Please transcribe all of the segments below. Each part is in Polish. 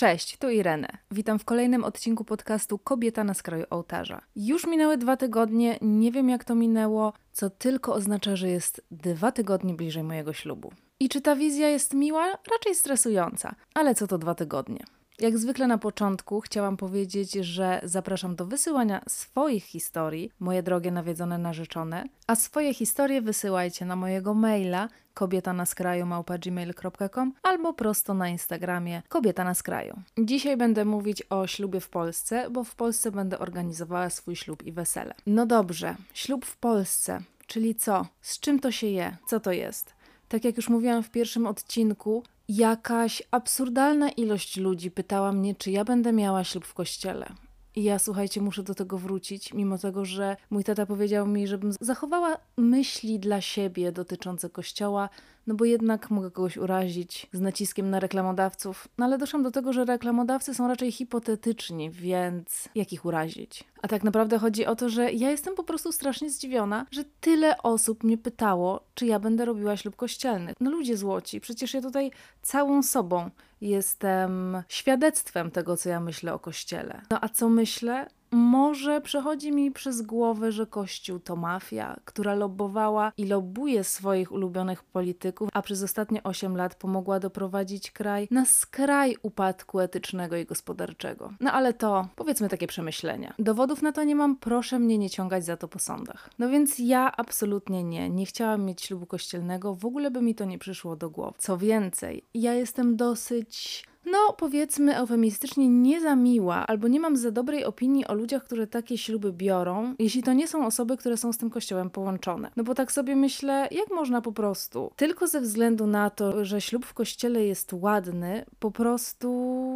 Cześć, tu Irene. Witam w kolejnym odcinku podcastu Kobieta na skraju ołtarza. Już minęły dwa tygodnie, nie wiem jak to minęło, co tylko oznacza, że jest dwa tygodnie bliżej mojego ślubu. I czy ta wizja jest miła? Raczej stresująca, ale co to dwa tygodnie? Jak zwykle na początku chciałam powiedzieć, że zapraszam do wysyłania swoich historii, moje drogie nawiedzone narzeczone, a swoje historie wysyłajcie na mojego maila kobieta na skraju małpa.gmail.com albo prosto na Instagramie kobieta na skraju. Dzisiaj będę mówić o ślubie w Polsce, bo w Polsce będę organizowała swój ślub i wesele. No dobrze, ślub w Polsce, czyli co? Z czym to się je? Co to jest? Tak jak już mówiłam w pierwszym odcinku, jakaś absurdalna ilość ludzi pytała mnie, czy ja będę miała ślub w kościele. I ja, słuchajcie, muszę do tego wrócić, mimo tego, że mój tata powiedział mi, żebym zachowała myśli dla siebie dotyczące kościoła, no bo jednak mogę kogoś urazić z naciskiem na reklamodawców. No ale doszłam do tego, że reklamodawcy są raczej hipotetyczni, więc jak ich urazić? A tak naprawdę chodzi o to, że ja jestem po prostu strasznie zdziwiona, że tyle osób mnie pytało, czy ja będę robiła ślub kościelny. No ludzie złoci, przecież ja tutaj całą sobą jestem świadectwem tego, co ja myślę o kościele. No a co myślę? Może przechodzi mi przez głowę, że Kościół to mafia, która lobbowała i lobbuje swoich ulubionych polityków, a przez ostatnie 8 lat pomogła doprowadzić kraj na skraj upadku etycznego i gospodarczego. No ale to powiedzmy takie przemyślenia. Dowodów na to nie mam, proszę mnie nie ciągać za to po sądach. No więc ja absolutnie nie, nie chciałam mieć ślubu kościelnego, w ogóle by mi to nie przyszło do głowy. Co więcej, ja jestem dosyć no powiedzmy eufemistycznie, nie za miła, albo nie mam za dobrej opinii o ludziach, które takie śluby biorą, jeśli to nie są osoby, które są z tym kościołem połączone. No bo tak sobie myślę, jak można po prostu, tylko ze względu na to, że ślub w kościele jest ładny, po prostu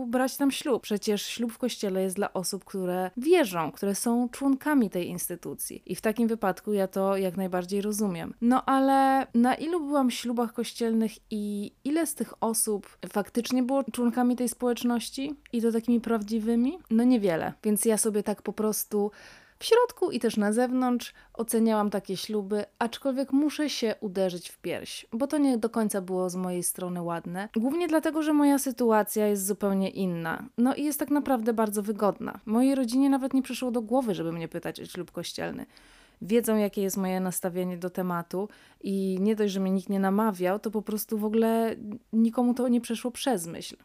brać tam ślub. Przecież ślub w kościele jest dla osób, które wierzą, które są członkami tej instytucji. I w takim wypadku ja to jak najbardziej rozumiem. No ale na ilu byłam ślubach kościelnych i ile z tych osób faktycznie było członkami członkami tej społeczności i to takimi prawdziwymi? No niewiele. Więc ja sobie tak po prostu w środku i też na zewnątrz oceniałam takie śluby, aczkolwiek muszę się uderzyć w pierś, bo to nie do końca było z mojej strony ładne. Głównie dlatego, że moja sytuacja jest zupełnie inna. No i jest tak naprawdę bardzo wygodna. Mojej rodzinie nawet nie przyszło do głowy, żeby mnie pytać o ślub kościelny wiedzą, jakie jest moje nastawienie do tematu i nie dość, że mnie nikt nie namawiał, to po prostu w ogóle nikomu to nie przeszło przez myśl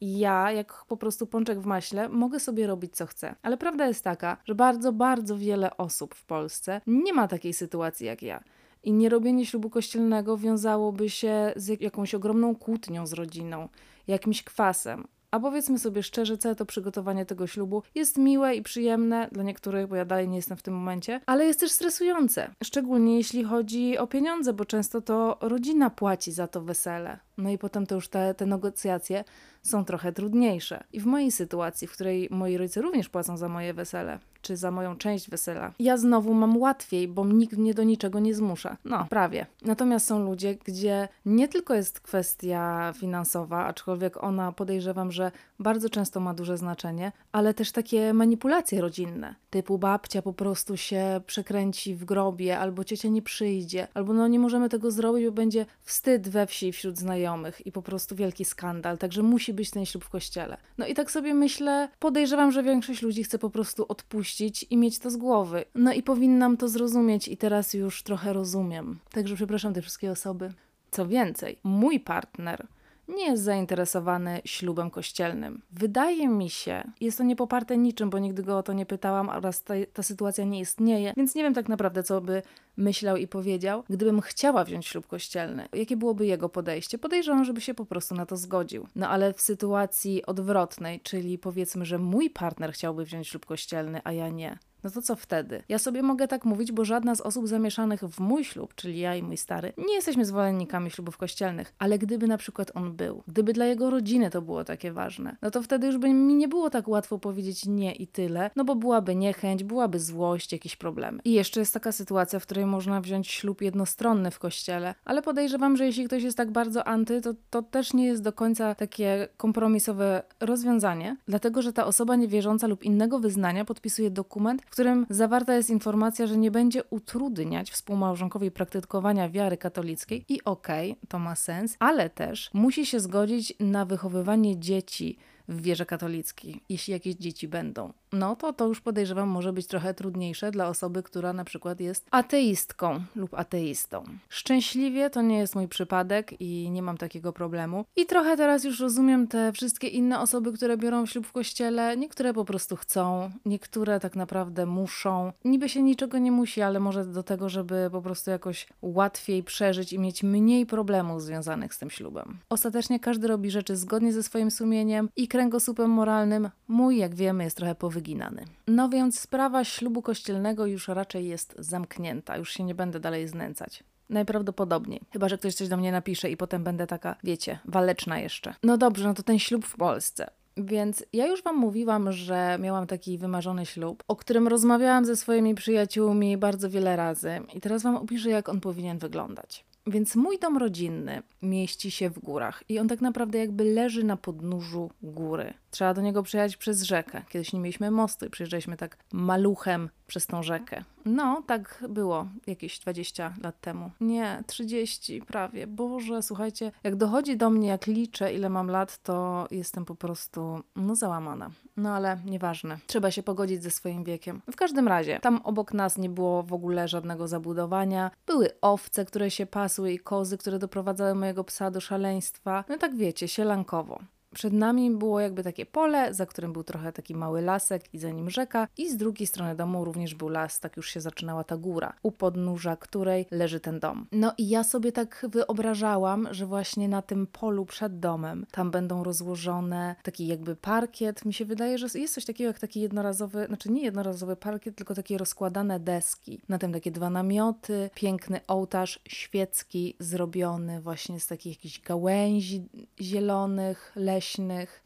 ja, jak po prostu pączek w maśle, mogę sobie robić co chcę. Ale prawda jest taka, że bardzo, bardzo wiele osób w Polsce nie ma takiej sytuacji jak ja. I nierobienie ślubu kościelnego wiązałoby się z jakąś ogromną kłótnią z rodziną, jakimś kwasem. A powiedzmy sobie szczerze, całe to przygotowanie tego ślubu jest miłe i przyjemne dla niektórych, bo ja dalej nie jestem w tym momencie, ale jest też stresujące. Szczególnie jeśli chodzi o pieniądze, bo często to rodzina płaci za to wesele. No i potem to już te, te negocjacje są trochę trudniejsze. I w mojej sytuacji, w której moi rodzice również płacą za moje wesele, czy za moją część wesela, ja znowu mam łatwiej, bo nikt mnie do niczego nie zmusza. No, prawie. Natomiast są ludzie, gdzie nie tylko jest kwestia finansowa, aczkolwiek ona podejrzewam, że bardzo często ma duże znaczenie, ale też takie manipulacje rodzinne, typu babcia po prostu się przekręci w grobie, albo ciocia nie przyjdzie, albo no nie możemy tego zrobić, bo będzie wstyd we wsi wśród znajomych i po prostu wielki skandal, także musi być ten ślub w kościele. No i tak sobie myślę, podejrzewam, że większość ludzi chce po prostu odpuścić i mieć to z głowy. No i powinnam to zrozumieć i teraz już trochę rozumiem. Także przepraszam te wszystkie osoby. Co więcej, mój partner nie jest zainteresowany ślubem kościelnym. Wydaje mi się, jest to niepoparte niczym, bo nigdy go o to nie pytałam oraz ta, ta sytuacja nie istnieje, więc nie wiem tak naprawdę, co by myślał i powiedział, gdybym chciała wziąć ślub kościelny. Jakie byłoby jego podejście? Podejrzewam, żeby się po prostu na to zgodził. No ale w sytuacji odwrotnej, czyli powiedzmy, że mój partner chciałby wziąć ślub kościelny, a ja nie, no to co wtedy? Ja sobie mogę tak mówić, bo żadna z osób zamieszanych w mój ślub, czyli ja i mój stary, nie jesteśmy zwolennikami ślubów kościelnych, ale gdyby na przykład on był, gdyby dla jego rodziny to było takie ważne, no to wtedy już by mi nie było tak łatwo powiedzieć nie i tyle, no bo byłaby niechęć, byłaby złość, jakieś problemy. I jeszcze jest taka sytuacja, w której można wziąć ślub jednostronny w kościele, ale podejrzewam, że jeśli ktoś jest tak bardzo anty, to to też nie jest do końca takie kompromisowe rozwiązanie, dlatego że ta osoba niewierząca lub innego wyznania podpisuje dokument, w którym zawarta jest informacja, że nie będzie utrudniać współmałżonkowi praktykowania wiary katolickiej i okej, okay, to ma sens, ale też musi się zgodzić na wychowywanie dzieci w wierze katolickiej, jeśli jakieś dzieci będą. No to to już podejrzewam może być trochę trudniejsze dla osoby, która na przykład jest ateistką lub ateistą. Szczęśliwie to nie jest mój przypadek i nie mam takiego problemu. I trochę teraz już rozumiem te wszystkie inne osoby, które biorą ślub w kościele. Niektóre po prostu chcą, niektóre tak naprawdę muszą. Niby się niczego nie musi, ale może do tego, żeby po prostu jakoś łatwiej przeżyć i mieć mniej problemów związanych z tym ślubem. Ostatecznie każdy robi rzeczy zgodnie ze swoim sumieniem i kręgosłupem moralnym. Mój, jak wiemy, jest trochę powyginany. No więc sprawa ślubu kościelnego już raczej jest zamknięta. Już się nie będę dalej znęcać. Najprawdopodobniej. Chyba, że ktoś coś do mnie napisze i potem będę taka, wiecie, waleczna jeszcze. No dobrze, no to ten ślub w Polsce. Więc ja już Wam mówiłam, że miałam taki wymarzony ślub, o którym rozmawiałam ze swoimi przyjaciółmi bardzo wiele razy. I teraz Wam opiszę, jak on powinien wyglądać. Więc mój dom rodzinny mieści się w górach i on tak naprawdę jakby leży na podnóżu góry. Trzeba do niego przejechać przez rzekę. Kiedyś nie mieliśmy mostu przyjeżdżaliśmy tak maluchem przez tą rzekę. No, tak było jakieś 20 lat temu. Nie, 30 prawie. Boże, słuchajcie, jak dochodzi do mnie, jak liczę, ile mam lat, to jestem po prostu, no, załamana. No, ale nieważne. Trzeba się pogodzić ze swoim wiekiem. W każdym razie, tam obok nas nie było w ogóle żadnego zabudowania. Były owce, które się pasły i kozy, które doprowadzały mojego psa do szaleństwa. No tak wiecie, sielankowo. Przed nami było jakby takie pole, za którym był trochę taki mały lasek i za nim rzeka, i z drugiej strony domu również był las, tak już się zaczynała ta góra, u podnóża której leży ten dom. No i ja sobie tak wyobrażałam, że właśnie na tym polu przed domem tam będą rozłożone taki jakby parkiet. Mi się wydaje, że jest coś takiego jak taki jednorazowy, znaczy nie jednorazowy parkiet, tylko takie rozkładane deski. Na tym takie dwa namioty, piękny ołtarz świecki zrobiony właśnie z takich jakichś gałęzi zielonych, leśnych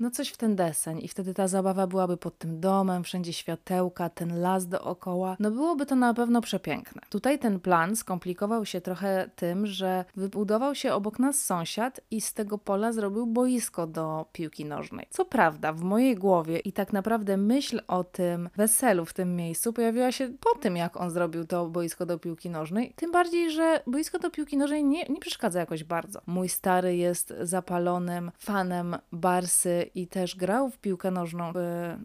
no coś w ten deseń i wtedy ta zabawa byłaby pod tym domem, wszędzie światełka, ten las dookoła, no byłoby to na pewno przepiękne. Tutaj ten plan skomplikował się trochę tym, że wybudował się obok nas sąsiad i z tego pola zrobił boisko do piłki nożnej. Co prawda, w mojej głowie i tak naprawdę myśl o tym weselu w tym miejscu pojawiła się po tym, jak on zrobił to boisko do piłki nożnej. Tym bardziej, że boisko do piłki nożnej nie, nie przeszkadza jakoś bardzo. Mój stary jest zapalonym fanem Barsy i też grał w piłkę nożną,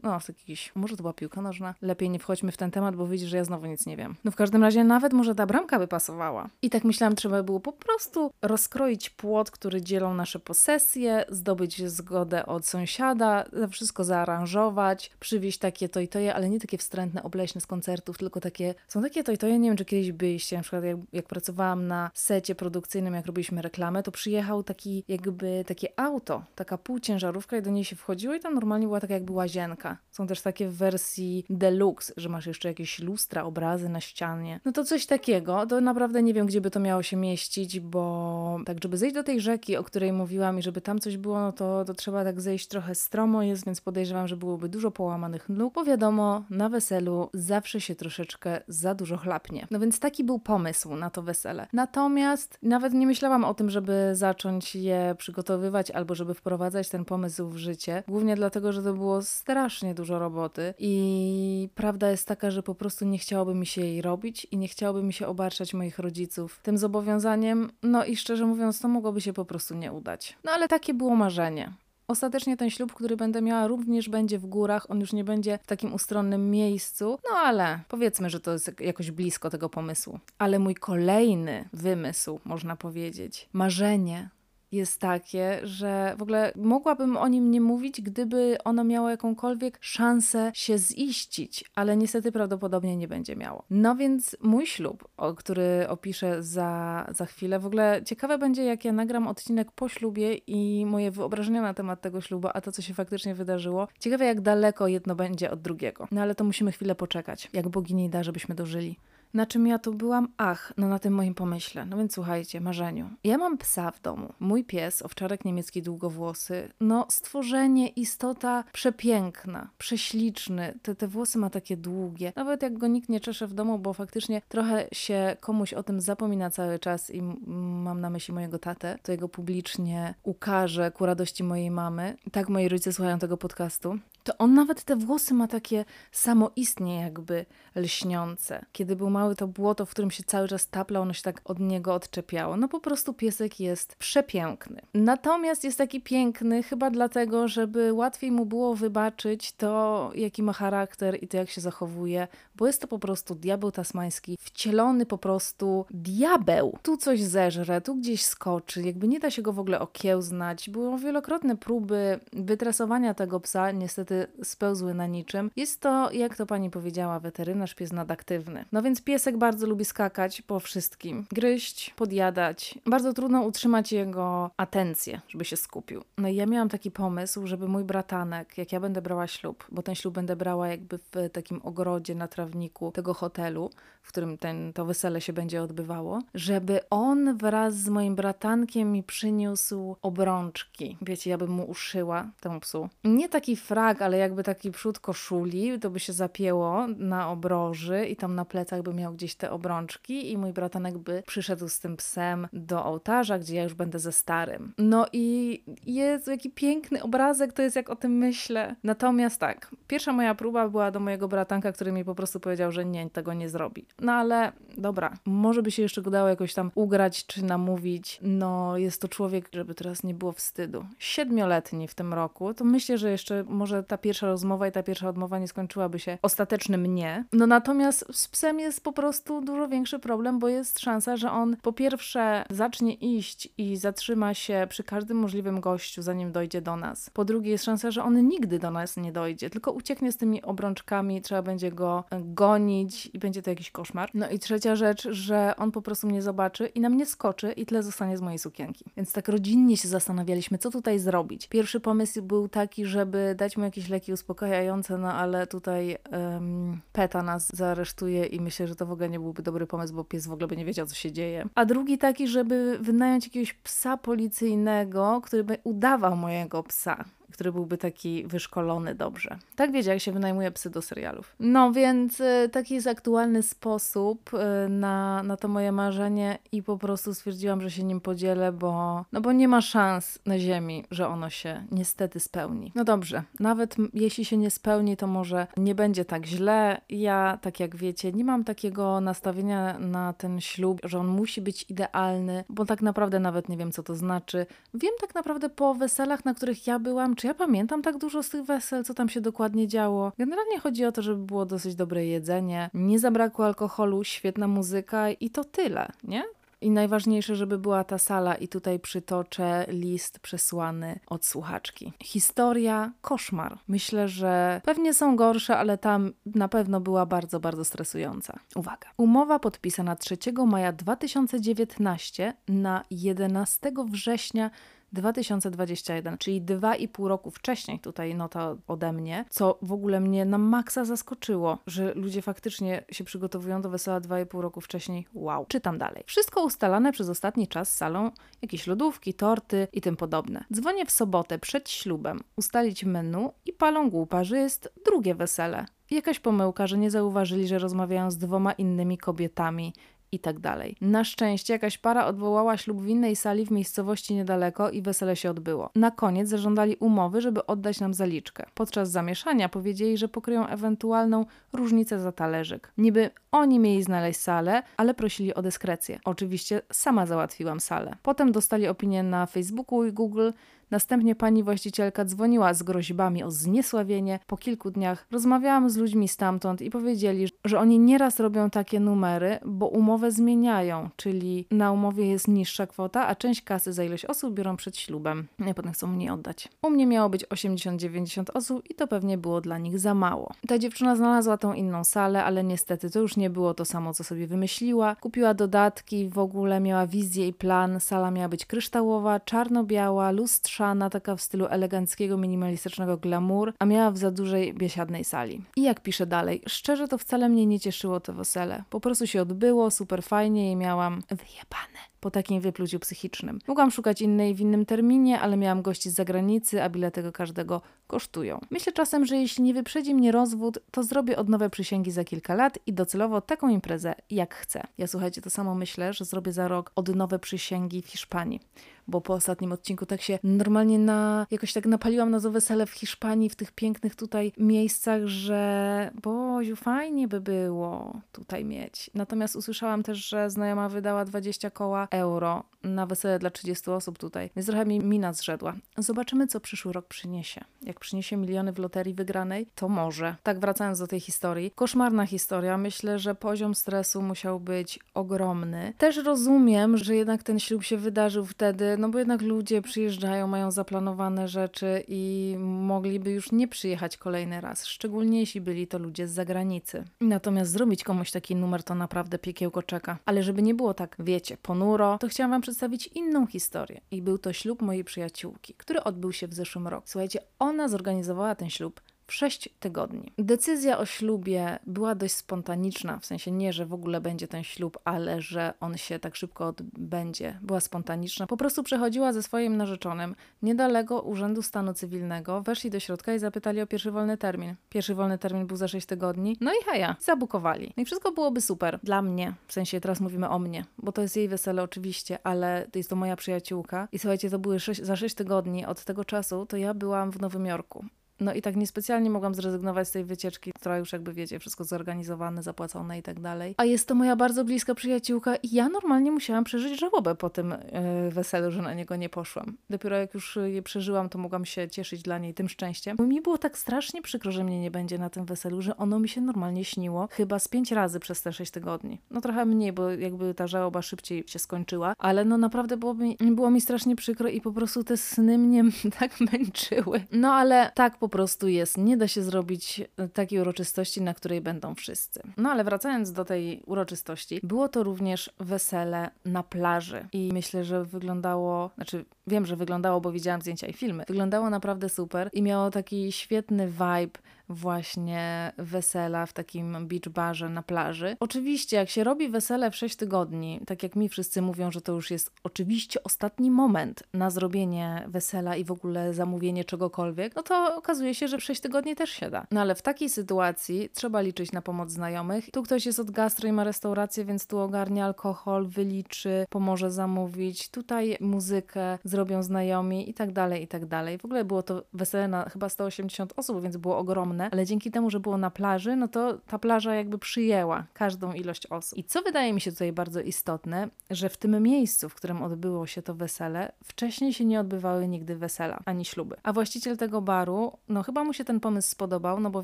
no w jakiś, może to była piłka nożna, lepiej nie wchodźmy w ten temat, bo widzisz, że ja znowu nic nie wiem. No w każdym razie nawet może ta bramka by pasowała. I tak myślałam, trzeba było po prostu rozkroić płot, który dzielą nasze posesje, zdobyć zgodę od sąsiada, wszystko zaaranżować, przywieźć takie to i to je, ale nie takie wstrętne, obleśne z koncertów, tylko takie, są takie to i to je, nie wiem, czy kiedyś byliście, na przykład jak, jak pracowałam na secie produkcyjnym, jak robiliśmy reklamę, to przyjechał taki jakby takie auto, taka płóć ciężarówka i do niej się wchodziło i tam normalnie była taka jakby łazienka. Są też takie w wersji deluxe, że masz jeszcze jakieś lustra, obrazy na ścianie. No to coś takiego, to naprawdę nie wiem, gdzie by to miało się mieścić, bo tak, żeby zejść do tej rzeki, o której mówiłam i żeby tam coś było, no to, to trzeba tak zejść trochę stromo jest, więc podejrzewam, że byłoby dużo połamanych nóg, bo wiadomo, na weselu zawsze się troszeczkę za dużo chlapnie. No więc taki był pomysł na to wesele. Natomiast nawet nie myślałam o tym, żeby zacząć je przygotowywać albo żeby wprowadzać ten pomysł w życie. Głównie dlatego, że to było strasznie dużo roboty i prawda jest taka, że po prostu nie chciałoby mi się jej robić i nie chciałoby mi się obarczać moich rodziców tym zobowiązaniem. No i szczerze mówiąc, to mogłoby się po prostu nie udać. No ale takie było marzenie. Ostatecznie ten ślub, który będę miała, również będzie w górach. On już nie będzie w takim ustronnym miejscu, no ale powiedzmy, że to jest jakoś blisko tego pomysłu. Ale mój kolejny wymysł, można powiedzieć, marzenie, jest takie, że w ogóle mogłabym o nim nie mówić, gdyby ono miało jakąkolwiek szansę się ziścić, ale niestety prawdopodobnie nie będzie miało. No więc mój ślub, o który opiszę za, za chwilę, w ogóle ciekawe będzie, jak ja nagram odcinek po ślubie i moje wyobrażenia na temat tego ślubu, a to, co się faktycznie wydarzyło. Ciekawe, jak daleko jedno będzie od drugiego. No ale to musimy chwilę poczekać, jak bogini da, żebyśmy dożyli. Na czym ja tu byłam? Ach, no na tym moim pomyśle. No więc słuchajcie, marzeniu. Ja mam psa w domu. Mój pies, owczarek niemiecki długowłosy, no stworzenie, istota przepiękna, prześliczny. Te, te włosy ma takie długie. Nawet jak go nikt nie czesze w domu, bo faktycznie trochę się komuś o tym zapomina cały czas i mam na myśli mojego tatę, to jego publicznie ukaże ku radości mojej mamy. Tak moi rodzice słuchają tego podcastu to on nawet te włosy ma takie samoistnie jakby lśniące. Kiedy był mały, to błoto, w którym się cały czas taplał, ono się tak od niego odczepiało. No po prostu piesek jest przepiękny. Natomiast jest taki piękny chyba dlatego, żeby łatwiej mu było wybaczyć to, jaki ma charakter i to, jak się zachowuje, bo jest to po prostu diabeł tasmański, wcielony po prostu diabeł. Tu coś zeżre, tu gdzieś skoczy, jakby nie da się go w ogóle okiełznać. Było wielokrotne próby wytresowania tego psa, niestety spełzły na niczym. Jest to, jak to pani powiedziała, weterynarz pies nadaktywny. No więc piesek bardzo lubi skakać po wszystkim, gryźć, podjadać. Bardzo trudno utrzymać jego atencję, żeby się skupił. No i ja miałam taki pomysł, żeby mój bratanek, jak ja będę brała ślub, bo ten ślub będę brała jakby w takim ogrodzie na trawniku tego hotelu, w którym ten, to wesele się będzie odbywało, żeby on wraz z moim bratankiem mi przyniósł obrączki. Wiecie, ja bym mu uszyła temu psu. Nie taki frag, ale jakby taki przód koszuli, to by się zapięło na obroży i tam na plecach by miał gdzieś te obrączki i mój bratanek by przyszedł z tym psem do ołtarza, gdzie ja już będę ze starym. No i jest jaki piękny obrazek, to jest jak o tym myślę. Natomiast tak, pierwsza moja próba była do mojego bratanka, który mi po prostu powiedział, że nie, tego nie zrobi. No ale dobra, może by się jeszcze go dało jakoś tam ugrać czy namówić. No jest to człowiek, żeby teraz nie było wstydu. Siedmioletni w tym roku, to myślę, że jeszcze może ta pierwsza rozmowa i ta pierwsza odmowa nie skończyłaby się ostatecznym nie. No natomiast z psem jest po prostu dużo większy problem, bo jest szansa, że on po pierwsze zacznie iść i zatrzyma się przy każdym możliwym gościu, zanim dojdzie do nas. Po drugie jest szansa, że on nigdy do nas nie dojdzie, tylko ucieknie z tymi obrączkami, trzeba będzie go gonić i będzie to jakiś koszmar. No i trzecia rzecz, że on po prostu mnie zobaczy i na mnie skoczy i tyle zostanie z mojej sukienki. Więc tak rodzinnie się zastanawialiśmy, co tutaj zrobić. Pierwszy pomysł był taki, żeby dać mu jakieś leki uspokajające, no ale tutaj um, PETA nas zaaresztuje i myślę, że to w ogóle nie byłby dobry pomysł, bo pies w ogóle by nie wiedział, co się dzieje. A drugi taki, żeby wynająć jakiegoś psa policyjnego, który by udawał mojego psa który byłby taki wyszkolony dobrze. Tak wiecie, jak się wynajmuje psy do serialów. No więc y, taki jest aktualny sposób y, na, na to moje marzenie i po prostu stwierdziłam, że się nim podzielę, bo, no bo nie ma szans na ziemi, że ono się niestety spełni. No dobrze, nawet jeśli się nie spełni, to może nie będzie tak źle. Ja, tak jak wiecie, nie mam takiego nastawienia na ten ślub, że on musi być idealny, bo tak naprawdę nawet nie wiem, co to znaczy. Wiem tak naprawdę po weselach, na których ja byłam, czy ja pamiętam tak dużo z tych wesel, co tam się dokładnie działo? Generalnie chodzi o to, żeby było dosyć dobre jedzenie, nie zabrakło alkoholu, świetna muzyka i to tyle, nie? I najważniejsze, żeby była ta sala, i tutaj przytoczę list przesłany od słuchaczki. Historia koszmar. Myślę, że pewnie są gorsze, ale tam na pewno była bardzo, bardzo stresująca. Uwaga. Umowa podpisana 3 maja 2019 na 11 września 2021, czyli dwa i pół roku wcześniej, tutaj nota ode mnie, co w ogóle mnie na maksa zaskoczyło, że ludzie faktycznie się przygotowują do wesela dwa i pół roku wcześniej. Wow. Czytam dalej. Wszystko ustalane przez ostatni czas salą, jakieś lodówki, torty i tym podobne. Dzwonię w sobotę przed ślubem, ustalić menu i palą głupa, że jest drugie wesele. Jakaś pomyłka, że nie zauważyli, że rozmawiają z dwoma innymi kobietami i tak dalej. Na szczęście jakaś para odwołała ślub w innej sali w miejscowości niedaleko i wesele się odbyło. Na koniec zażądali umowy, żeby oddać nam zaliczkę. Podczas zamieszania powiedzieli, że pokryją ewentualną różnicę za talerzyk. Niby oni mieli znaleźć salę, ale prosili o dyskrecję. Oczywiście sama załatwiłam salę. Potem dostali opinię na Facebooku i Google, Następnie pani właścicielka dzwoniła z groźbami o zniesławienie. Po kilku dniach rozmawiałam z ludźmi stamtąd i powiedzieli, że oni nieraz robią takie numery, bo umowę zmieniają, czyli na umowie jest niższa kwota, a część kasy za ilość osób biorą przed ślubem. I potem chcą mnie oddać. U mnie miało być 80-90 osób i to pewnie było dla nich za mało. Ta dziewczyna znalazła tą inną salę, ale niestety to już nie było to samo, co sobie wymyśliła. Kupiła dodatki, w ogóle miała wizję i plan. Sala miała być kryształowa, czarno-biała, lustrza mieszana, taka w stylu eleganckiego, minimalistycznego glamour, a miała w za dużej, biesiadnej sali. I jak pisze dalej, szczerze to wcale mnie nie cieszyło to wesele. Po prostu się odbyło, super fajnie i miałam wyjebane po takim wypluciu psychicznym. Mogłam szukać innej w innym terminie, ale miałam gości z zagranicy, a bilety do każdego kosztują. Myślę czasem, że jeśli nie wyprzedzi mnie rozwód, to zrobię odnowę przysięgi za kilka lat i docelowo taką imprezę, jak chcę. Ja słuchajcie, to samo myślę, że zrobię za rok odnowę przysięgi w Hiszpanii bo po ostatnim odcinku tak się normalnie na, jakoś tak napaliłam na to wesele w Hiszpanii, w tych pięknych tutaj miejscach, że boziu, fajnie by było tutaj mieć. Natomiast usłyszałam też, że znajoma wydała 20 koła euro na wesele dla 30 osób tutaj, więc trochę mi mina zrzedła. Zobaczymy, co przyszły rok przyniesie. Jak przyniesie miliony w loterii wygranej, to może. Tak wracając do tej historii. Koszmarna historia. Myślę, że poziom stresu musiał być ogromny. Też rozumiem, że jednak ten ślub się wydarzył wtedy, no bo jednak ludzie przyjeżdżają, mają zaplanowane rzeczy i mogliby już nie przyjechać kolejny raz, szczególnie jeśli byli to ludzie z zagranicy. Natomiast zrobić komuś taki numer to naprawdę piekiełko czeka. Ale żeby nie było tak, wiecie, ponuro, to chciałam wam przedstawić inną historię. I był to ślub mojej przyjaciółki, który odbył się w zeszłym roku. Słuchajcie, ona zorganizowała ten ślub w 6 tygodni. Decyzja o ślubie była dość spontaniczna, w sensie nie, że w ogóle będzie ten ślub, ale że on się tak szybko odbędzie. Była spontaniczna. Po prostu przechodziła ze swoim narzeczonym niedaleko Urzędu Stanu Cywilnego, weszli do środka i zapytali o pierwszy wolny termin. Pierwszy wolny termin był za 6 tygodni, no i haja, zabukowali. No i wszystko byłoby super. Dla mnie, w sensie teraz mówimy o mnie, bo to jest jej wesele oczywiście, ale to jest to moja przyjaciółka. I słuchajcie, to były 6, za 6 tygodni od tego czasu, to ja byłam w Nowym Jorku. No i tak niespecjalnie mogłam zrezygnować z tej wycieczki, która już jakby wiecie, wszystko zorganizowane, zapłacone i tak dalej. A jest to moja bardzo bliska przyjaciółka i ja normalnie musiałam przeżyć żałobę po tym yy, weselu, że na niego nie poszłam. Dopiero jak już je przeżyłam, to mogłam się cieszyć dla niej tym szczęściem. Bo mi było tak strasznie przykro, że mnie nie będzie na tym weselu, że ono mi się normalnie śniło chyba z pięć razy przez te sześć tygodni. No trochę mniej, bo jakby ta żałoba szybciej się skończyła, ale no naprawdę było mi, było mi strasznie przykro i po prostu te sny mnie tak męczyły. No ale tak po po prostu jest. Nie da się zrobić e, takiej uroczystości, na której będą wszyscy. No ale wracając do tej uroczystości, było to również wesele na plaży i myślę, że wyglądało, znaczy wiem, że wyglądało, bo widziałam zdjęcia i filmy. Wyglądało naprawdę super i miało taki świetny vibe właśnie wesela w takim beach barze na plaży. Oczywiście, jak się robi wesele w 6 tygodni, tak jak mi wszyscy mówią, że to już jest oczywiście ostatni moment na zrobienie wesela i w ogóle zamówienie czegokolwiek, no to okazuje się, że w 6 tygodni też się da. No ale w takiej sytuacji trzeba liczyć na pomoc znajomych. Tu ktoś jest od gastro i ma restaurację, więc tu ogarnia alkohol, wyliczy, pomoże zamówić. Tutaj muzykę zrobią znajomi i tak dalej, i tak dalej. W ogóle było to wesele na chyba 180 osób, więc było ogromne ogromne, ale dzięki temu, że było na plaży, no to ta plaża jakby przyjęła każdą ilość osób. I co wydaje mi się tutaj bardzo istotne, że w tym miejscu, w którym odbyło się to wesele, wcześniej się nie odbywały nigdy wesela ani śluby. A właściciel tego baru, no chyba mu się ten pomysł spodobał, no bo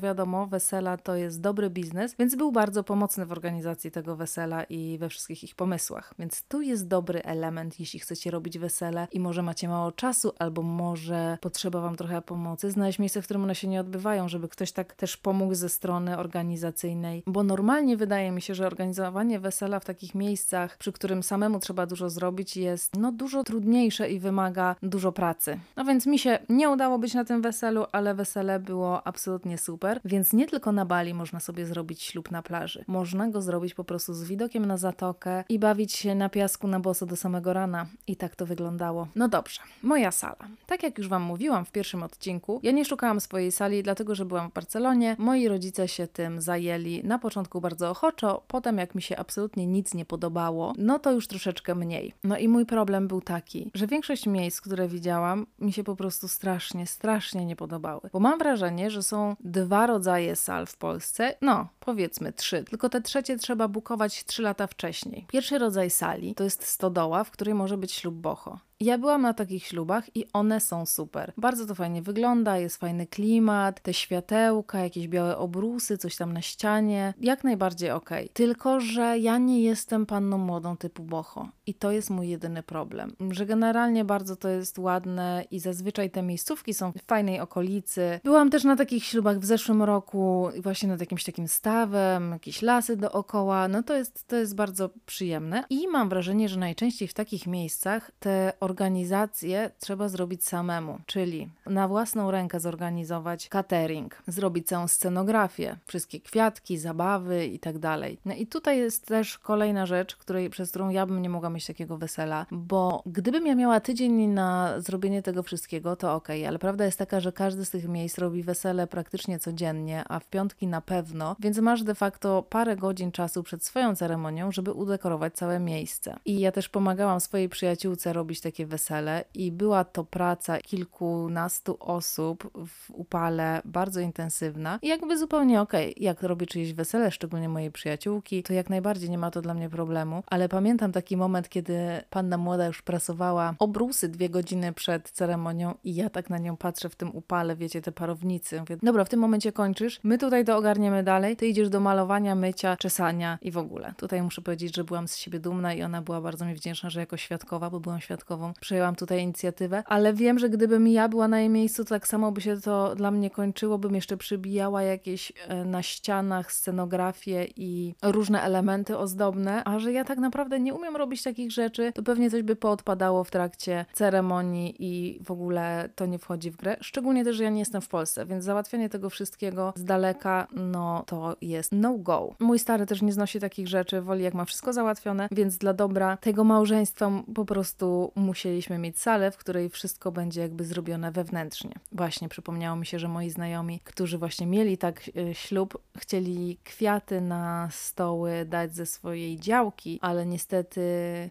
wiadomo, wesela to jest dobry biznes, więc był bardzo pomocny w organizacji tego wesela i we wszystkich ich pomysłach. Więc tu jest dobry element, jeśli chcecie robić wesele i może macie mało czasu, albo może potrzeba wam trochę pomocy, znaleźć miejsce, w którym one się nie odbywają, żeby ktoś ktoś tak też pomógł ze strony organizacyjnej, bo normalnie wydaje mi się, że organizowanie wesela w takich miejscach, przy którym samemu trzeba dużo zrobić, jest no dużo trudniejsze i wymaga dużo pracy. No więc mi się nie udało być na tym weselu, ale wesele było absolutnie super, więc nie tylko na Bali można sobie zrobić ślub na plaży. Można go zrobić po prostu z widokiem na zatokę i bawić się na piasku na boso do samego rana. I tak to wyglądało. No dobrze, moja sala. Tak jak już Wam mówiłam w pierwszym odcinku, ja nie szukałam swojej sali, dlatego że byłam Barcelonie. Moi rodzice się tym zajęli na początku bardzo ochoczo, potem jak mi się absolutnie nic nie podobało, no to już troszeczkę mniej. No i mój problem był taki, że większość miejsc, które widziałam, mi się po prostu strasznie, strasznie nie podobały. Bo mam wrażenie, że są dwa rodzaje sal w Polsce, no powiedzmy trzy, tylko te trzecie trzeba bukować trzy lata wcześniej. Pierwszy rodzaj sali to jest stodoła, w której może być ślub boho. Ja byłam na takich ślubach i one są super. Bardzo to fajnie wygląda, jest fajny klimat, te światełka, jakieś białe obrusy, coś tam na ścianie. Jak najbardziej ok. Tylko, że ja nie jestem panną młodą typu boho. I to jest mój jedyny problem. Że generalnie bardzo to jest ładne i zazwyczaj te miejscówki są w fajnej okolicy. Byłam też na takich ślubach w zeszłym roku, właśnie nad jakimś takim stawem, jakieś lasy dookoła. No to jest, to jest bardzo przyjemne. I mam wrażenie, że najczęściej w takich miejscach te organizacje organizację trzeba zrobić samemu, czyli na własną rękę zorganizować catering, zrobić całą scenografię, wszystkie kwiatki, zabawy i tak dalej. No i tutaj jest też kolejna rzecz, której, przez którą ja bym nie mogła mieć takiego wesela, bo gdybym ja miała tydzień na zrobienie tego wszystkiego, to okay, ale prawda jest taka, że każdy z tych miejsc robi wesele praktycznie codziennie, a w piątki na pewno, więc masz de facto parę godzin czasu przed swoją ceremonią, żeby udekorować całe miejsce. I ja też pomagałam swojej przyjaciółce robić takie wesele i była to praca kilkunastu osób w upale bardzo intensywna i jakby zupełnie okej, okay, jak robię czyjeś wesele, szczególnie mojej przyjaciółki, to jak najbardziej nie ma to dla mnie problemu, ale pamiętam taki moment, kiedy panna młoda już prasowała obrusy dwie godziny przed ceremonią i ja tak na nią patrzę w tym upale, wiecie, te parownicy. Mówię, dobra, w tym momencie kończysz, my tutaj to ogarniemy dalej, ty idziesz do malowania, mycia, czesania i w ogóle. Tutaj muszę powiedzieć, że byłam z siebie dumna i ona była bardzo mi wdzięczna, że jako świadkowa, bo byłam świadkową, przejęłam tutaj inicjatywę, ale wiem, że gdybym ja była na jej miejscu, to tak samo by się to dla mnie kończyło, bym jeszcze przybijała jakieś e, na ścianach scenografie i różne elementy ozdobne, a że ja tak naprawdę nie umiem robić takich rzeczy, to pewnie coś by poodpadało w trakcie ceremonii i w ogóle to nie wchodzi w grę. Szczególnie też, że ja nie jestem w Polsce, więc załatwianie tego wszystkiego z daleka, no to jest no go. Mój stary też nie znosi takich rzeczy, woli jak ma wszystko załatwione, więc dla dobra tego małżeństwa po prostu musieliśmy mieć salę, w której wszystko będzie jakby zrobione wewnętrznie. Właśnie przypomniało mi się, że moi znajomi, którzy właśnie mieli tak e, ślub, chcieli kwiaty na stoły dać ze swojej działki, ale niestety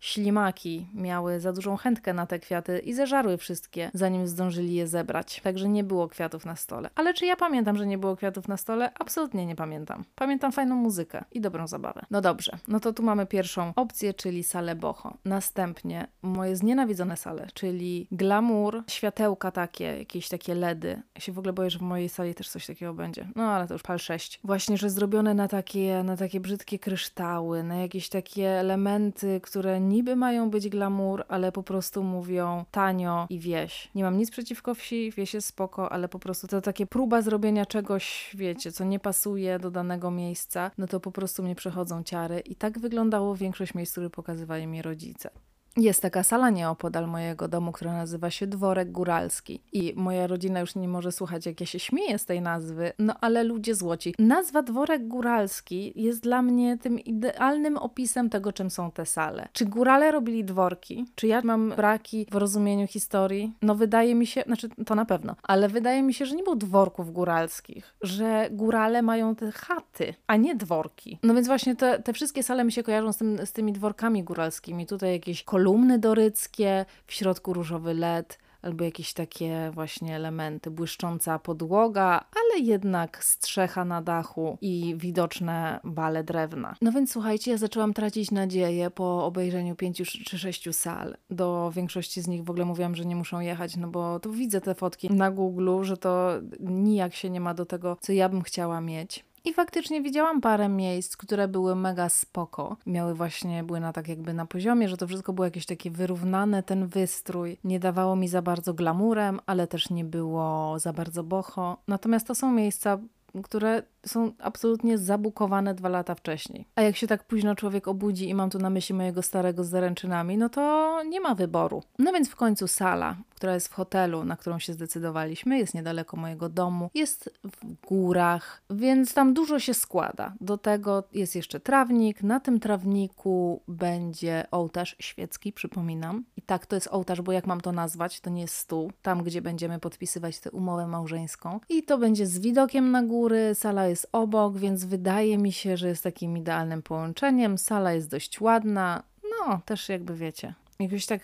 ślimaki miały za dużą chętkę na te kwiaty i zeżarły wszystkie, zanim zdążyli je zebrać. Także nie było kwiatów na stole. Ale czy ja pamiętam, że nie było kwiatów na stole? Absolutnie nie pamiętam. Pamiętam fajną muzykę i dobrą zabawę. No dobrze, no to tu mamy pierwszą opcję, czyli salę boho. Następnie moje znienawidzone sale, czyli glamour, światełka takie, jakieś takie LEDy. Ja się w ogóle boję, że w mojej sali też coś takiego będzie. No ale to już pal 6. Właśnie, że zrobione na takie, na takie brzydkie kryształy, na jakieś takie elementy, które niby mają być glamour, ale po prostu mówią tanio i wieś. Nie mam nic przeciwko wsi, wieś jest spoko, ale po prostu to takie próba zrobienia czegoś, wiecie, co nie pasuje do danego miejsca, no to po prostu mnie przechodzą ciary i tak wyglądało większość miejsc, które pokazywali mi rodzice. Jest taka sala nieopodal mojego domu, która nazywa się Dworek Góralski. I moja rodzina już nie może słuchać, jak ja się śmieję z tej nazwy, no ale ludzie złoci. Nazwa Dworek Góralski jest dla mnie tym idealnym opisem tego, czym są te sale. Czy górale robili dworki? Czy ja mam braki w rozumieniu historii? No wydaje mi się, znaczy to na pewno, ale wydaje mi się, że nie było dworków góralskich, że górale mają te chaty, a nie dworki. No więc właśnie te, te wszystkie sale mi się kojarzą z, tym, z tymi dworkami góralskimi. Tutaj jakieś kolumny kolumny doryckie, w środku różowy led, albo jakieś takie właśnie elementy, błyszcząca podłoga, ale jednak strzecha na dachu i widoczne bale drewna. No więc słuchajcie, ja zaczęłam tracić nadzieję po obejrzeniu pięciu czy sześciu sal. Do większości z nich w ogóle mówiłam, że nie muszą jechać, no bo to widzę te fotki na Google, że to nijak się nie ma do tego, co ja bym chciała mieć. I faktycznie widziałam parę miejsc, które były mega spoko. Miały właśnie, były na tak jakby na poziomie, że to wszystko było jakieś takie wyrównane, ten wystrój. Nie dawało mi za bardzo glamurem, ale też nie było za bardzo boho. Natomiast to są miejsca, które są absolutnie zabukowane dwa lata wcześniej. A jak się tak późno człowiek obudzi i mam tu na myśli mojego starego z zaręczynami, no to nie ma wyboru. No więc w końcu sala, która jest w hotelu, na którą się zdecydowaliśmy, jest niedaleko mojego domu, jest w górach, więc tam dużo się składa. Do tego jest jeszcze trawnik. Na tym trawniku będzie ołtarz świecki, przypominam. I tak to jest ołtarz, bo jak mam to nazwać, to nie jest stół. Tam, gdzie będziemy podpisywać tę umowę małżeńską. I to będzie z widokiem na góry. Sala jest obok, więc wydaje mi się, że jest takim idealnym połączeniem. Sala jest dość ładna. No, też jakby wiecie, Jakoś tak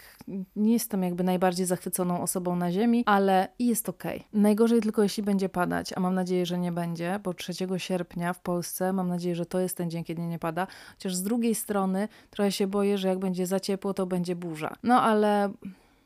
nie jestem jakby najbardziej zachwyconą osobą na ziemi, ale jest okej. Okay. Najgorzej tylko jeśli będzie padać, a mam nadzieję, że nie będzie, bo 3 sierpnia w Polsce mam nadzieję, że to jest ten dzień, kiedy nie pada. Chociaż z drugiej strony trochę się boję, że jak będzie za ciepło, to będzie burza. No ale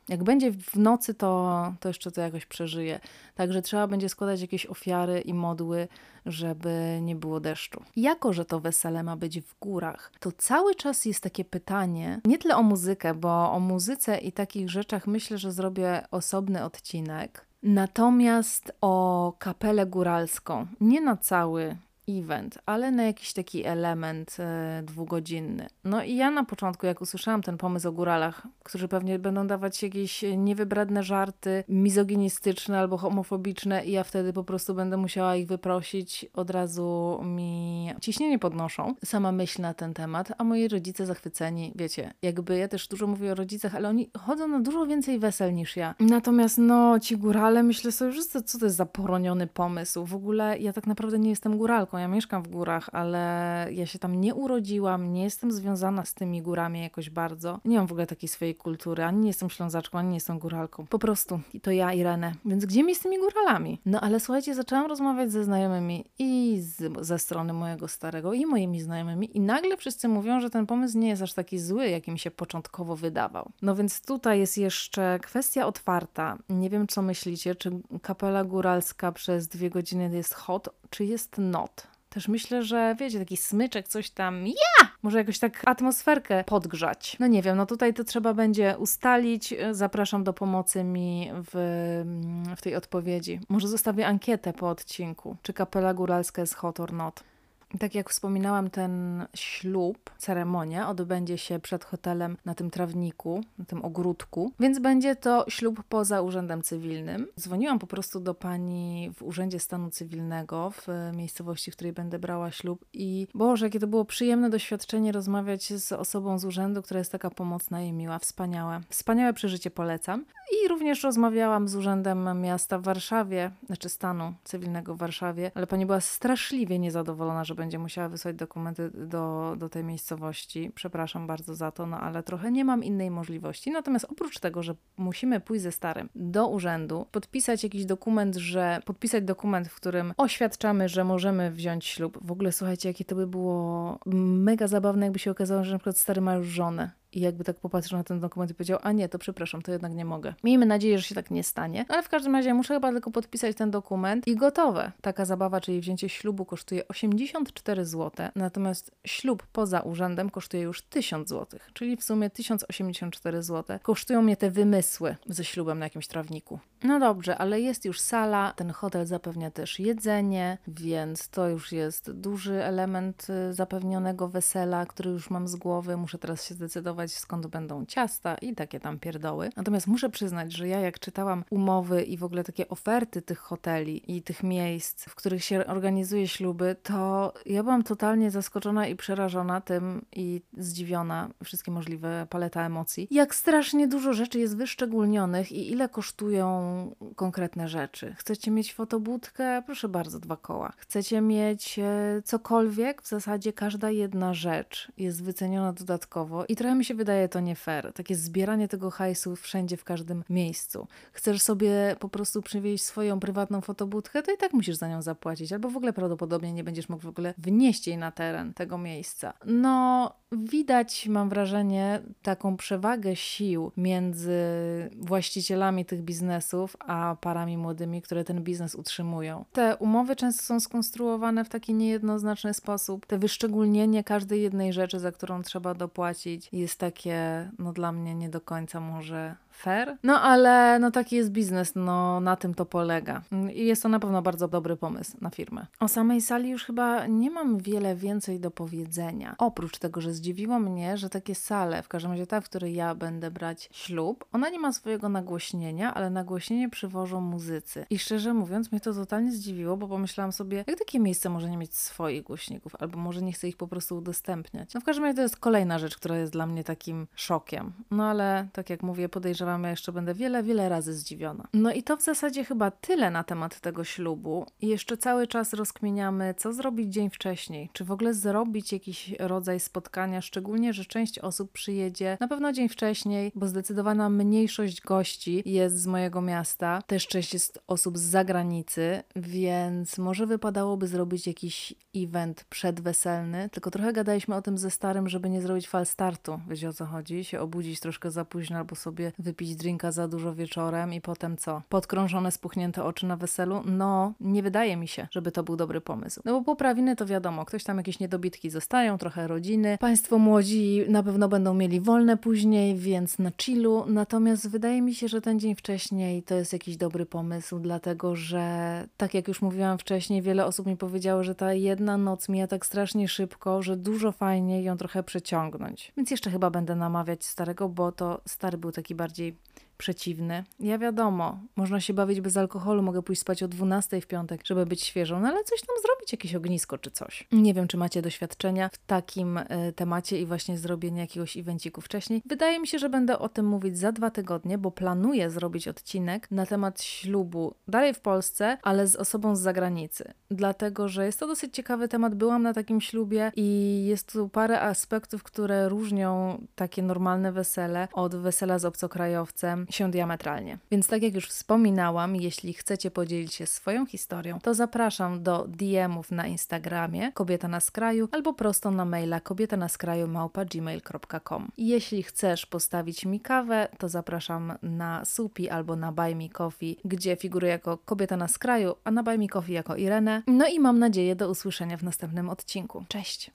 jak będzie w nocy, to, to jeszcze to jakoś przeżyje. Także trzeba będzie składać jakieś ofiary i modły, żeby nie było deszczu. Jako, że to wesele ma być w górach, to cały czas jest takie pytanie, nie tyle o muzykę, bo o muzyce i takich rzeczach myślę, że zrobię osobny odcinek. Natomiast o kapelę góralską, nie na cały event, ale na jakiś taki element e, dwugodzinny. No i ja na początku, jak usłyszałam ten pomysł o góralach, którzy pewnie będą dawać jakieś niewybredne żarty, mizoginistyczne albo homofobiczne i ja wtedy po prostu będę musiała ich wyprosić, od razu mi ciśnienie podnoszą. Sama myśl na ten temat, a moi rodzice zachwyceni, wiecie, jakby ja też dużo mówię o rodzicach, ale oni chodzą na dużo więcej wesel niż ja. Natomiast no, ci górale, myślę sobie, że co to jest za poroniony pomysł. W ogóle ja tak naprawdę nie jestem góralką, ja mieszkam w górach, ale ja się tam nie urodziłam, nie jestem związana z tymi górami jakoś bardzo. Nie mam w ogóle takiej swojej kultury, ani nie jestem ślązaczką, ani nie jestem góralką. Po prostu. I to ja, Irenę. Więc gdzie mi z tymi góralami? No ale słuchajcie, zaczęłam rozmawiać ze znajomymi i z, ze strony mojego starego i moimi znajomymi i nagle wszyscy mówią, że ten pomysł nie jest aż taki zły, jakim się początkowo wydawał. No więc tutaj jest jeszcze kwestia otwarta. Nie wiem, co myślicie, czy kapela góralska przez dwie godziny jest hot, czy jest not. Też myślę, że wiecie, taki smyczek, coś tam, ja! Może jakoś tak atmosferkę podgrzać. No nie wiem, no tutaj to trzeba będzie ustalić. Zapraszam do pomocy mi w, w tej odpowiedzi. Może zostawię ankietę po odcinku, czy kapela góralska jest hot or not. Tak jak wspominałam, ten ślub, ceremonia odbędzie się przed hotelem na tym trawniku, na tym ogródku, więc będzie to ślub poza urzędem cywilnym. Dzwoniłam po prostu do pani w Urzędzie Stanu Cywilnego w miejscowości, w której będę brała ślub i Boże, jakie to było przyjemne doświadczenie rozmawiać z osobą z urzędu, która jest taka pomocna i miła, wspaniałe. Wspaniałe przeżycie polecam. I również rozmawiałam z Urzędem Miasta w Warszawie, znaczy Stanu Cywilnego w Warszawie, ale pani była straszliwie niezadowolona, że będzie musiała wysłać dokumenty do, do tej miejscowości. Przepraszam bardzo za to, no ale trochę nie mam innej możliwości. Natomiast oprócz tego, że musimy pójść ze starym do urzędu, podpisać jakiś dokument, że podpisać dokument, w którym oświadczamy, że możemy wziąć ślub. W ogóle słuchajcie, jakie to by było mega zabawne, jakby się okazało, że na przykład stary ma już żonę i jakby tak popatrzył na ten dokument i powiedział, a nie, to przepraszam, to jednak nie mogę. Miejmy nadzieję, że się tak nie stanie, ale w każdym razie muszę chyba tylko podpisać ten dokument i gotowe. Taka zabawa, czyli wzięcie ślubu kosztuje 84 zł, natomiast ślub poza urzędem kosztuje już 1000 zł, czyli w sumie 1084 zł. Kosztują mnie te wymysły ze ślubem na jakimś trawniku. No dobrze, ale jest już sala, ten hotel zapewnia też jedzenie, więc to już jest duży element y, zapewnionego wesela, który już mam z głowy. Muszę teraz się zdecydować, skąd będą ciasta i takie tam pierdoły. Natomiast muszę przyznać, że ja jak czytałam umowy i w ogóle takie oferty tych hoteli i tych miejsc, w których się organizuje śluby, to ja byłam totalnie zaskoczona i przerażona tym i zdziwiona, wszystkie możliwe paleta emocji. Jak strasznie dużo rzeczy jest wyszczególnionych i ile kosztują konkretne rzeczy. Chcecie mieć fotobudkę? Proszę bardzo, dwa koła. Chcecie mieć e, cokolwiek? W zasadzie każda jedna rzecz jest wyceniona dodatkowo i trochę mi się wydaje to nie fair. Takie zbieranie tego hajsu wszędzie, w każdym miejscu. Chcesz sobie po prostu przywieźć swoją prywatną fotobudkę, to i tak musisz za nią zapłacić, albo w ogóle prawdopodobnie nie będziesz mógł w ogóle wnieść jej na teren tego miejsca. No, widać, mam wrażenie, taką przewagę sił między właścicielami tych biznesów, a parami młodymi, które ten biznes utrzymują. Te umowy często są skonstruowane w taki niejednoznaczny sposób. Te wyszczególnienie każdej jednej rzeczy, za którą trzeba dopłacić, jest takie, no dla mnie nie do końca może fair. No ale no taki jest biznes, no na tym to polega. I jest to na pewno bardzo dobry pomysł na firmę. O samej sali już chyba nie mam wiele więcej do powiedzenia. Oprócz tego, że zdziwiło mnie, że takie sale, w każdym razie ta, w której ja będę brać ślub, ona nie ma swojego nagłośnienia, ale nagłośnienie przywożą muzycy. I szczerze mówiąc, mnie to totalnie zdziwiło, bo pomyślałam sobie, jak takie miejsce może nie mieć swoich głośników, albo może nie chce ich po prostu udostępniać. No w każdym razie to jest kolejna rzecz, która jest dla mnie takim szokiem. No ale tak jak mówię, podejrzewam, podejrzewam, ja jeszcze będę wiele, wiele razy zdziwiona. No i to w zasadzie chyba tyle na temat tego ślubu. I jeszcze cały czas rozkminiamy, co zrobić dzień wcześniej. Czy w ogóle zrobić jakiś rodzaj spotkania, szczególnie, że część osób przyjedzie na pewno dzień wcześniej, bo zdecydowana mniejszość gości jest z mojego miasta. Też część jest osób z zagranicy, więc może wypadałoby zrobić jakiś event przedweselny, tylko trochę gadaliśmy o tym ze starym, żeby nie zrobić fal startu. Wiecie o co chodzi? Się obudzić troszkę za późno albo sobie wypić wypić drinka za dużo wieczorem i potem co? Podkrążone, spuchnięte oczy na weselu? No, nie wydaje mi się, żeby to był dobry pomysł. No bo poprawiny to wiadomo, ktoś tam jakieś niedobitki zostają, trochę rodziny. Państwo młodzi na pewno będą mieli wolne później, więc na chillu. Natomiast wydaje mi się, że ten dzień wcześniej to jest jakiś dobry pomysł, dlatego że tak jak już mówiłam wcześniej, wiele osób mi powiedziało, że ta jedna noc mija tak strasznie szybko, że dużo fajniej ją trochę przeciągnąć. Więc jeszcze chyba będę namawiać starego, bo to stary był taki bardziej людей. Przeciwny. Ja wiadomo, można się bawić bez alkoholu, mogę pójść spać o 12 w piątek, żeby być świeżą, no ale coś tam zrobić, jakieś ognisko czy coś. Nie wiem, czy macie doświadczenia w takim y, temacie i właśnie zrobienie jakiegoś evenciku wcześniej. Wydaje mi się, że będę o tym mówić za dwa tygodnie, bo planuję zrobić odcinek na temat ślubu dalej w Polsce, ale z osobą z zagranicy. Dlatego, że jest to dosyć ciekawy temat. Byłam na takim ślubie i jest tu parę aspektów, które różnią takie normalne wesele od wesela z obcokrajowcem się diametralnie. Więc tak jak już wspominałam, jeśli chcecie podzielić się swoją historią, to zapraszam do DM-ów na Instagramie Kobieta na skraju albo prosto na maila kobieta na skraju małpa.gmail.com. Jeśli chcesz postawić mi kawę, to zapraszam na Supi albo na Buy Me Coffee, gdzie figuruję jako Kobieta na skraju, a na Buy Me Coffee jako Irenę. No i mam nadzieję do usłyszenia w następnym odcinku. Cześć!